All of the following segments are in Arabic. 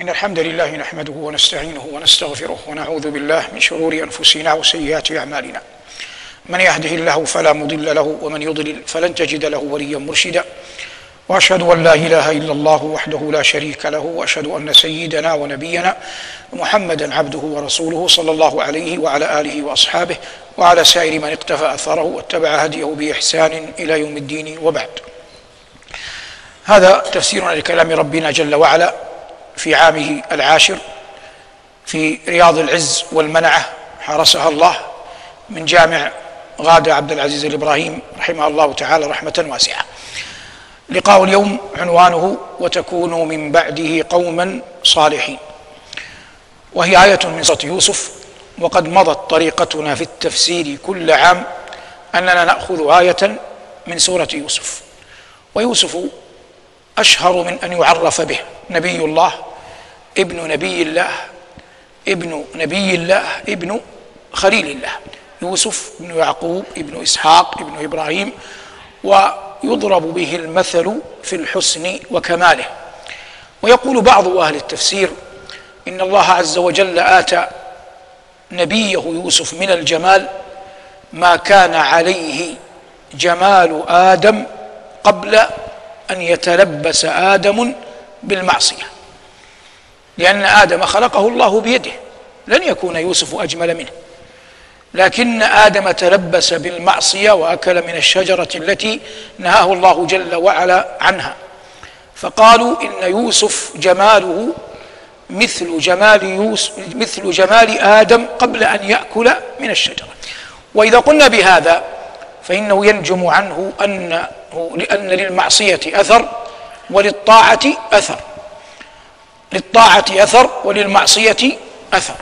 إن الحمد لله نحمده ونستعينه ونستغفره ونعوذ بالله من شرور أنفسنا وسيئات أعمالنا. من يهده الله فلا مضل له ومن يضلل فلن تجد له وليا مرشدا. وأشهد أن لا إله إلا الله وحده لا شريك له وأشهد أن سيدنا ونبينا محمدا عبده ورسوله صلى الله عليه وعلى آله وأصحابه وعلى سائر من اقتفى أثره واتبع هديه بإحسان إلى يوم الدين وبعد. هذا تفسيرنا لكلام ربنا جل وعلا. في عامه العاشر في رياض العز والمنعة حرسها الله من جامع غادة عبد العزيز الإبراهيم رحمه الله تعالى رحمة واسعة. لقاء اليوم عنوانه وتكونوا من بعده قوما صالحين وهي آية من سورة يوسف وقد مضت طريقتنا في التفسير كل عام أننا نأخذ آية من سورة يوسف ويوسف أشهر من أن يعرف به نبي الله ابن نبي الله ابن نبي الله ابن خليل الله يوسف بن يعقوب ابن إسحاق ابن إبراهيم ويضرب به المثل في الحسن وكماله. ويقول بعض أهل التفسير إن الله عز وجل اتى نبيه يوسف من الجمال ما كان عليه جمال آدم قبل أن يتلبس آدم بالمعصية. لأن آدم خلقه الله بيده. لن يكون يوسف أجمل منه. لكن آدم تلبس بالمعصية وأكل من الشجرة التي نهاه الله جل وعلا عنها. فقالوا إن يوسف جماله مثل جمال يوسف مثل جمال آدم قبل أن يأكل من الشجرة. وإذا قلنا بهذا فإنه ينجم عنه أنه لأن للمعصية أثر وللطاعة أثر. للطاعة أثر وللمعصية أثر.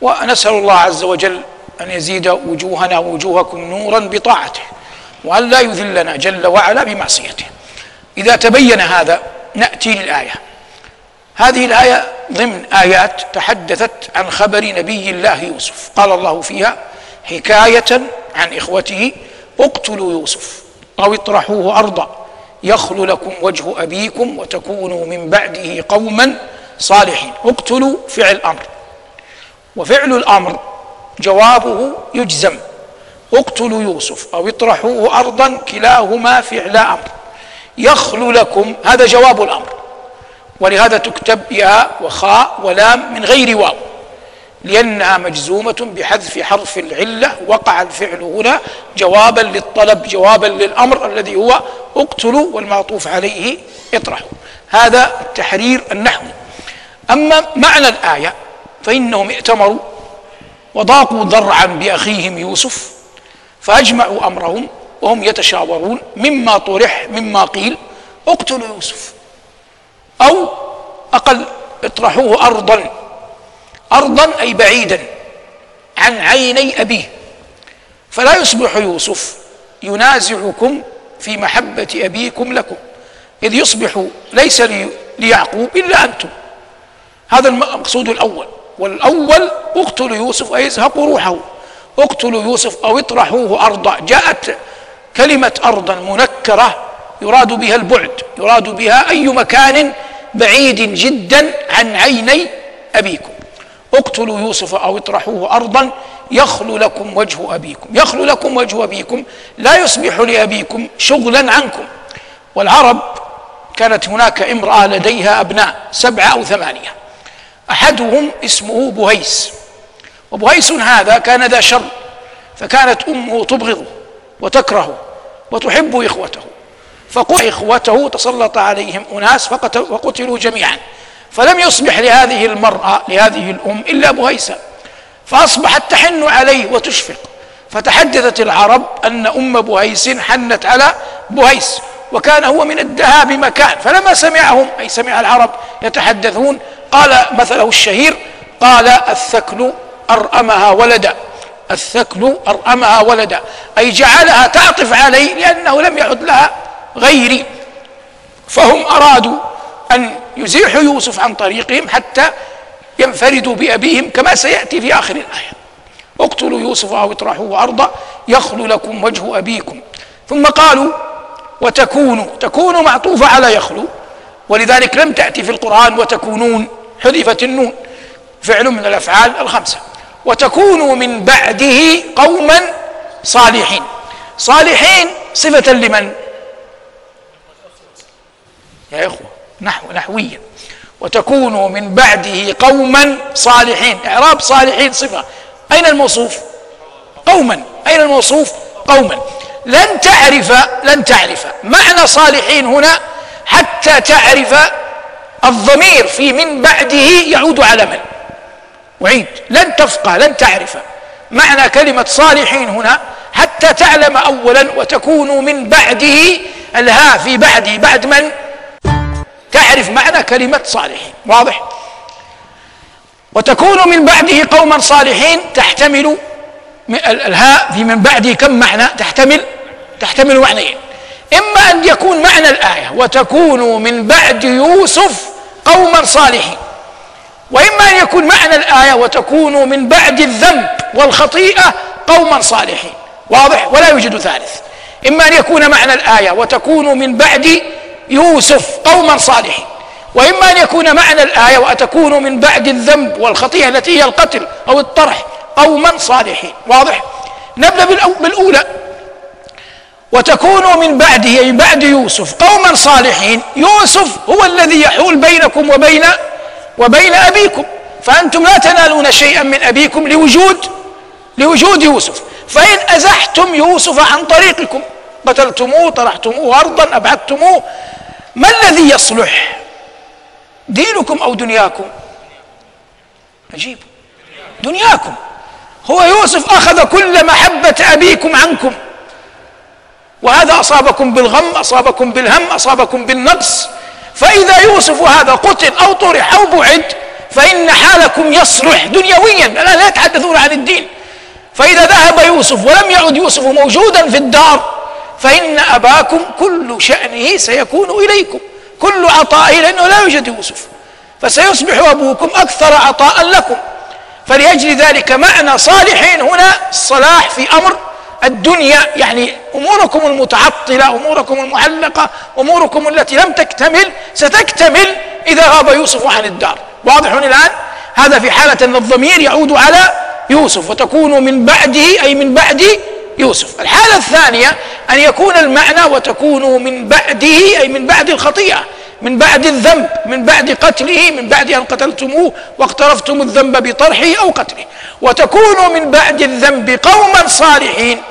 ونسأل الله عز وجل أن يزيد وجوهنا ووجوهكم نورا بطاعته وأن لا يذلنا جل وعلا بمعصيته. إذا تبين هذا نأتي للآية. هذه الآية ضمن آيات تحدثت عن خبر نبي الله يوسف. قال الله فيها حكاية عن إخوته اقتلوا يوسف أو اطرحوه أرضا. يخل لكم وجه أبيكم وتكونوا من بعده قوما صالحين. اقتلوا فعل أمر وفعل الأمر جوابه يجزم. اقتلوا يوسف أو اطرحوه أرضا كلاهما فعل أمر. يخلو لكم هذا جواب الأمر. ولهذا تكتب ياء وخاء ولام من غير واو. لأنها مجزومة بحذف حرف العلة وقع الفعل هنا جوابا للطلب جوابا للأمر الذي هو اقتلوا والمعطوف عليه اطرحوا. هذا التحرير النحوي أما معنى الآية فإنهم ائتمروا وضاقوا ذرعا بأخيهم يوسف فأجمعوا أمرهم وهم يتشاورون مما طرح مما قيل اقتلوا يوسف. أو أقل اطرحوه ارضا. أرضا أي بعيدا عن عيني أبيه. فلا يصبح يوسف ينازعكم في محبة أبيكم لكم. إذ يصبح ليس ليعقوب إلا أنتم. هذا المقصود الأول. والأول اقتلوا يوسف أي ازهقوا روحه. اقتلوا يوسف أو اطرحوه أرضا. جاءت كلمة أرضا منكرة يراد بها البعد. يراد بها أي مكان بعيد جدا عن عيني أبيكم. اقتلوا يوسف أو اطرحوه أرضا يخلو لكم وجه أبيكم يخلو لكم وجه أبيكم لا يصبح لأبيكم شغلا عنكم. والعرب كانت هناك امرأة لديها أبناء سبعة أو ثمانية. أحدهم اسمه بهيس. وبهيس هذا كان ذا شر فكانت أمه تبغضه وتكرهه وتحب إخوته. فقتل إخوته تسلط عليهم أناس وقتلوا جميعا. فلم يصبح لهذه المرأة لهذه الأم إلا بهيسا فأصبحت تحن عليه وتشفق. فتحدثت العرب أن أم بهيس حنت على بهيس وكان هو من الدهاء بمكان فلما سمعهم أي سمع العرب يتحدثون قال مثله الشهير قال الثكل أرأمها ولدا. الثكل أرأمها ولدا. أي جعلها تعطف عليه لأنه لم يعد لها غيري. فهم أرادوا أن يزيحوا يوسف عن طريقهم حتى ينفردوا بأبيهم كما سيأتي في آخر الآية. اقتلوا يوسف أو اطرحوه أرضا يخلو لكم وجه أبيكم. ثم قالوا وتكونوا تكونوا معطوفة على يخلو ولذلك لم تأتي في القرآن وتكونون حذفت النون. فعل من الأفعال الخمسة. وتكونوا من بعده قوما صالحين. صالحين صفة لمن؟ يا إخوة. نحو نحويا. وتكونوا من بعده قوما صالحين. إعراب صالحين صفة. أين الموصوف؟ قوما. أين الموصوف؟ قوما. لن تعرف لن تعرف. معنى صالحين هنا حتى تعرف الضمير في من بعده يعود على من؟ أعيد لن تفقه لن تعرف. معنى كلمة صالحين هنا حتى تعلم أولا وتكون من بعده الها في بعده بعد من؟ تعرف معنى كلمة صالحين. واضح؟ وتكون من بعده قوما صالحين تحتمل الهاء في من بعده كم معنى؟ تحتمل تحتمل معنيين. إما أن يكون معنى الآية وتكونوا من بعد يوسف قوما صالحين. وإما أن يكون معنى الآية وتكونوا من بعد الذنب والخطيئة قوما صالحين. واضح؟ ولا يوجد ثالث. إما أن يكون معنى الآية وتكونوا من بعد يوسف قوما صالحين. وإما أن يكون معنى الآية وتكونوا من بعد الذنب والخطيئة التي هي القتل أو الطرح قوما صالحين. واضح؟ نبدأ بالأولى. وتكونوا من بعده من بعد يوسف. قوما صالحين يوسف هو الذي يحول بينكم وبين وبين أبيكم. فأنتم لا تنالون شيئا من أبيكم لوجود لوجود يوسف. فإن أزحتم يوسف عن طريقكم. قتلتموه طرحتموه أرضا أبعدتموه. ما الذي يصلح؟ دينكم أو دنياكم؟ عجيب. دنياكم. هو يوسف أخذ كل محبة أبيكم عنكم. وهذا أصابكم بالغم أصابكم بالهم أصابكم بالنقص. فإذا يوسف هذا قتل أو طرح أو بعد فإن حالكم يصلح دنيويا. الآن لا يتحدثون عن الدين. فإذا ذهب يوسف ولم يعد يوسف موجودا في الدار فإن أباكم كل شأنه سيكون إليكم. كل عطائه لأنه لا يوجد يوسف. فسيصبح أبوكم أكثر عطاء لكم. فلأجل ذلك معنى صالحين هنا الصلاح في أمر الدنيا. يعني أموركم المتعطلة أموركم المعلقة أموركم التي لم تكتمل ستكتمل إذا غاب يوسف عن الدار. واضح الآن؟ هذا في حالة إن الضمير يعود على يوسف وتكون من بعده أي من بعد يوسف. الحالة الثانية أن يكون المعنى وتكون من بعده أي من بعد الخطيئة من بعد الذنب من بعد قتله من بعد أن قتلتموه واقترفتم الذنب بطرحه أو قتله. وتكونوا من بعد الذنب قوما صالحين.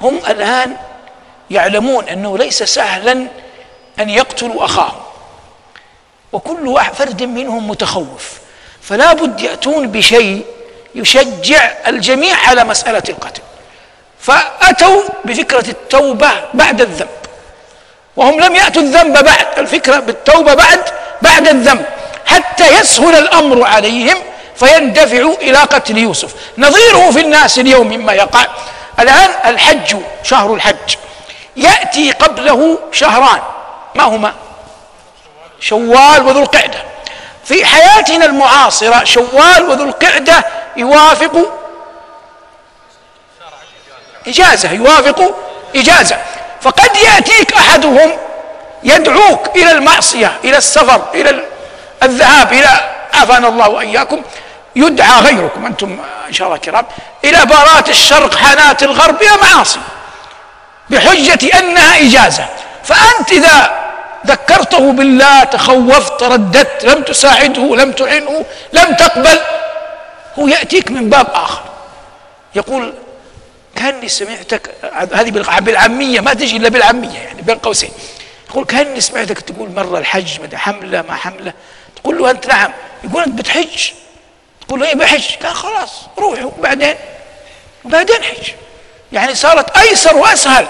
هم الآن يعلمون أنه ليس سهلا أن يقتلوا أخاهم. وكل واحد فرد منهم متخوف. فلا بد يأتون بشيء يشجع الجميع على مسألة القتل. فأتوا بفكرة التوبة بعد الذنب. وهم لم يأتوا الذنب بعد الفكرة بالتوبة بعد بعد الذنب. حتى يسهل الأمر عليهم فيندفعوا إلى قتل يوسف. نظيره في الناس اليوم مما يقع. الآن الحج شهر الحج. يأتي قبله شهران. ما هما؟ شوال وذو القعدة. في حياتنا المعاصرة شوال وذو القعدة يوافق إجازة يوافق إجازة. فقد يأتيك أحدهم يدعوك إلى المعصية إلى السفر إلى الذهاب إلى عافانا الله وإياكم. يدعى غيركم أنتم إن شاء الله كرام إلى بارات الشرق حانات الغرب إلى معاصي بحجة أنها إجازة. فأنت إذا ذكرته بالله تخوفت رددت لم تساعده لم تعنه لم تقبل هو يأتيك من باب آخر. يقول كأني سمعتك هذه بالعامية ما تجي إلا بالعامية يعني بين قوسين. يقول كأني سمعتك تقول مرة الحج حملة ما حملة. تقول له أنت نعم. يقول أنت بتحج؟ تقول له إيه بحج؟ قال خلاص روحوا وبعدين وبعدين حج. يعني صارت أيسر وأسهل.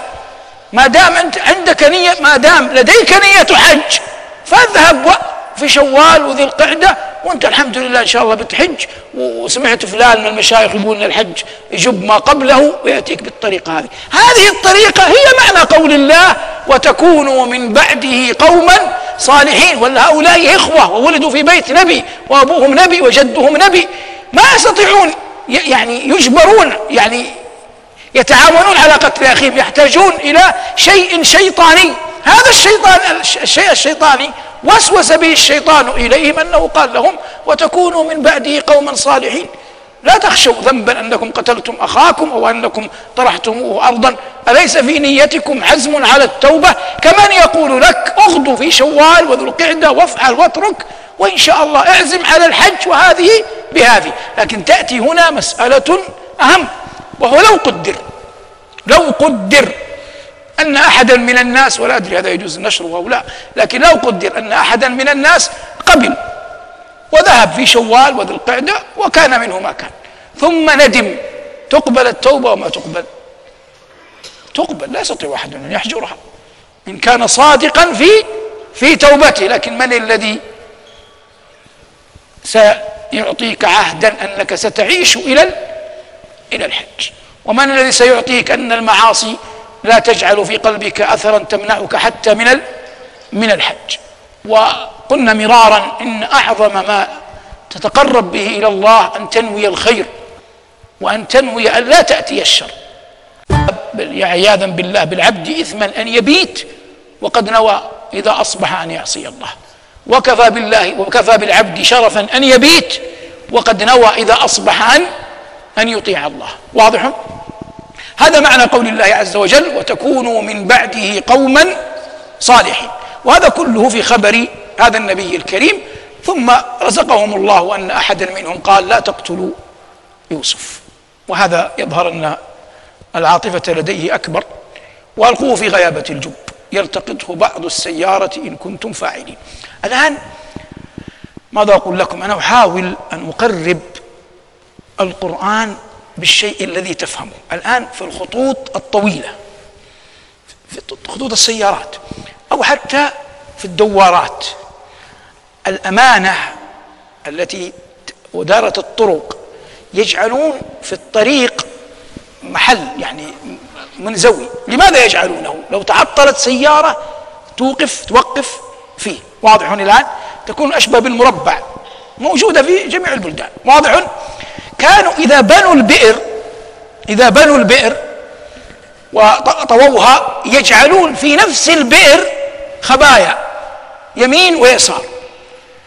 ما دام أنت عندك نية ما دام لديك نية حج فاذهب في شوال وذي القعدة وانت الحمد لله إن شاء الله بتحج وسمعت فلان من المشايخ يقول إن الحج يجب ما قبله ويأتيك بالطريقة هذه. هذه الطريقة هي معنى قول الله وتكونوا من بعده قوما صالحين ولا هؤلاء إخوة وولدوا في بيت نبي وأبوهم نبي وجدهم نبي. ما يستطيعون يعني يجبرون يعني يتعاونون على قتل أخيهم يحتاجون إلى شيء شيطاني. هذا الشيطان الشيء الشيطاني وسوس به الشيطان إليهم أنه قال لهم وتكونوا من بعده قوما صالحين. لا تخشوا ذنبا أنكم قتلتم أخاكم أو أنكم طرحتموه أرضا. أليس في نيتكم حزم على التوبة؟ كمن يقول لك اغدو في شوال وذو القعدة وافعل واترك وإن شاء الله اعزم على الحج وهذه بهذه. لكن تأتي هنا مسألة أهم وهو لو قدر لو قدر أن أحدا من الناس ولا أدري هذا يجوز نشره أو لا لكن لو قدر أن أحدا من الناس قبل وذهب في شوال وذي القعدة وكان منه ما كان. ثم ندم. تقبل التوبة وما تقبل؟ تقبل لا يستطيع أحد أن يحجرها. إن كان صادقا في في توبته. لكن من الذي سيعطيك عهدا أنك ستعيش إلى إلى الحج؟ ومن الذي سيعطيك أن المعاصي لا تجعل في قلبك أثرا تمنعك حتى من من الحج. وقلنا مرارا إن أعظم ما تتقرب به إلى الله أن تنوي الخير وأن تنوي أن لا تأتي الشر. عياذا بالله بالعبد إثما أن يبيت وقد نوى إذا أصبح أن يعصي الله. وكفى بالله وكفى بالعبد شرفا أن يبيت وقد نوى إذا أصبح أن أن يطيع الله. واضح؟ هذا معنى قول الله عز وجل وتكونوا من بعده قوما صالحين وهذا كله في خبر هذا النبي الكريم. ثم رزقهم الله أن أحدا منهم قال لا تقتلوا يوسف وهذا يظهر أن العاطفة لديه أكبر وألقوه في غيابة الجب. يلتقطه بعض السيارة إن كنتم فاعلين. الآن ماذا أقول لكم؟ أنا أحاول أن أقرب القرآن بالشيء الذي تفهمه. الآن في الخطوط الطويلة في خطوط السيارات أو حتى في الدوارات. الأمانة التي ودارة الطرق يجعلون في الطريق محل يعني منزوي. لماذا يجعلونه؟ لو تعطلت سيارة توقف توقف فيه. واضح الآن؟ تكون أشبه بالمربع موجودة في جميع البلدان. واضح؟ كانوا إذا بنوا البئر إذا بنوا البئر وطووها يجعلون في نفس البئر خبايا يمين ويسار.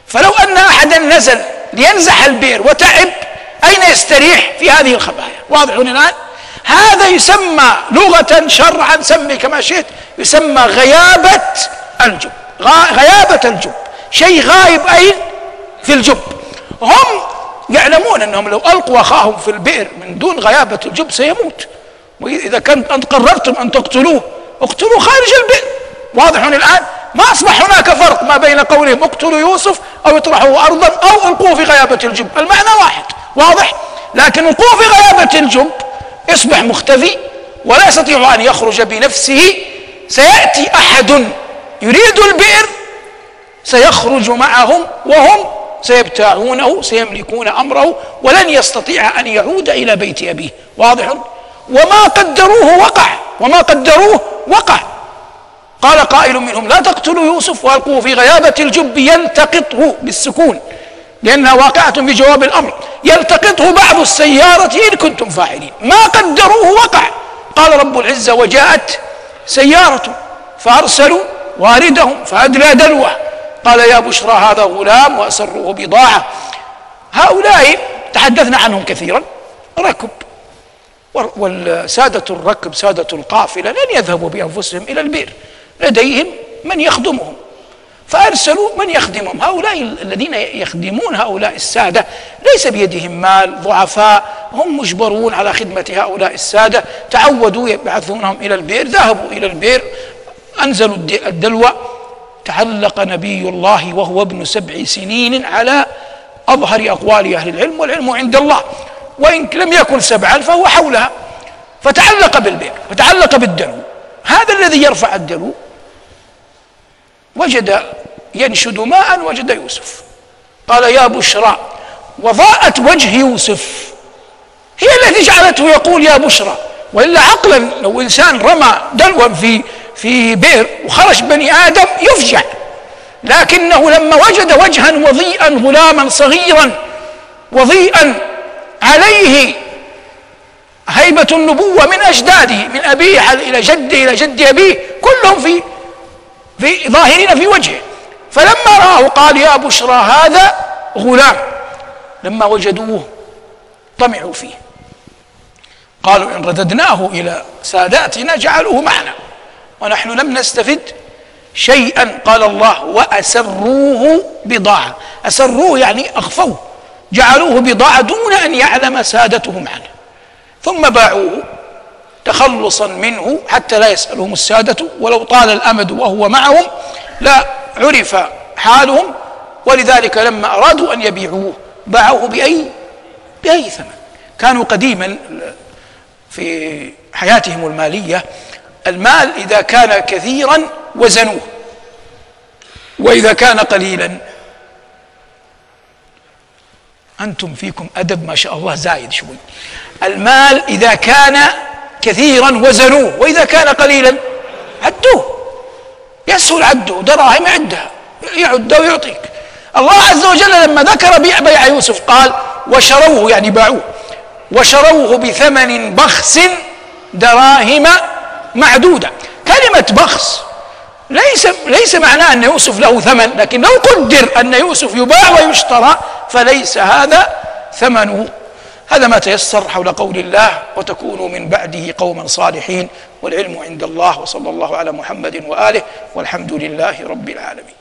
فلو أن أحدا نزل لينزح البئر وتعب أين يستريح في هذه الخبايا؟ واضح الآن؟ هذا يسمى لغة شرعا سمي كما شئت يسمى غيابة الجب. غيابة الجب. شيء غايب أين؟ في الجب. هم يعلمون أنهم لو ألقوا أخاهم في البئر من دون غيابة الجب سيموت. وإذا كنت أنت قررتم أن تقتلوه اقتلوه خارج البئر. واضح الآن؟ ما أصبح هناك فرق ما بين قولهم اقتلوا يوسف أو اطرحوه أرضا أو ألقوه في غيابة الجب. المعنى واحد واضح؟ لكن القوه في غيابة الجب يصبح مختفي ولا يستطيع أن يخرج بنفسه. سيأتي أحد يريد البئر سيخرج معهم وهم سيبتاعونه سيملكون أمره ولن يستطيع أن يعود إلى بيت أبيه. واضح؟ وما قدروه وقع. وما قدروه وقع. قال قائل منهم لا تقتلوا يوسف وألقوه في غيابة الجب يلتقطه بالسكون. لأنها واقعة في جواب الأمر. يلتقطه بعض السيارة إن كنتم فاعلين. ما قدروه وقع. قال رب العزة وجاءت سيارة فأرسلوا واردهم فأدلى دلوه. قال يا بشرى هذا غلام وأسروه بضاعة. هؤلاء تحدثنا عنهم كثيرا. ركب. والسادة الركب سادة القافلة لن يذهبوا بأنفسهم إلى البئر. لديهم من يخدمهم. فأرسلوا من يخدمهم. هؤلاء الذين يخدمون هؤلاء السادة ليس بيدهم مال. ضعفاء. هم مجبرون على خدمة هؤلاء السادة. تعودوا يبعثونهم إلى البئر. ذهبوا إلى البئر. أنزلوا الدلوى. تعلق نبي الله وهو ابن سبع سنين على أظهر أقوال أهل العلم والعلم عند الله. وإن لم يكن سبعا فهو حولها. فتعلق بالبئر فتعلق بالدلو. هذا الذي يرفع الدلو. وجد ينشد ماء وجد يوسف. قال يا بشرى وضاءت وجه يوسف. هي التي جعلته يقول يا بشرى. وإلا عقلا لو إنسان رمى دلوا في في بئر وخرج بني آدم يفجع. لكنه لما وجد وجها وضيئا غلاما صغيرا وضيئا عليه هيبة النبوة من أجداده من أبيه إلى جده إلى جد أبيه كلهم في في ظاهرين في وجهه. فلما رآه قال يا بشرى هذا غلام. لما وجدوه طمعوا فيه. قالوا إن رددناه إلى ساداتنا جعلوه معنا. ونحن لم نستفد شيئا قال الله وأسروه بضاعة. أسروه يعني أخفوه. جعلوه بضاعة دون أن يعلم سادتهم عنه. ثم باعوه تخلصا منه حتى لا يسألهم السادة. ولو طال الأمد وهو معهم لا عرف حالهم. ولذلك لما أرادوا أن يبيعوه باعوه بأي بأي ثمن؟ كانوا قديما في حياتهم المالية المال إذا كان كثيرا وزنوه وإذا كان قليلا. أنتم فيكم أدب ما شاء الله زايد شوي. المال إذا كان كثيرا وزنوه وإذا كان قليلا عدوه. يسهل عده دراهم عدها يعد ويعطيك. الله عز وجل لما ذكر بيع يوسف قال وشروه يعني باعوه. وشروه بثمن بخس دراهم معدودة. كلمة بخس ليس ليس معناه أن يوسف له ثمن لكن لو قدر أن يوسف يباع ويشترى فليس هذا ثمنه. هذا ما تيسر حول قول الله وتكونوا من بعده قوما صالحين والعلم عند الله وصلى الله على محمد وآله والحمد لله رب العالمين.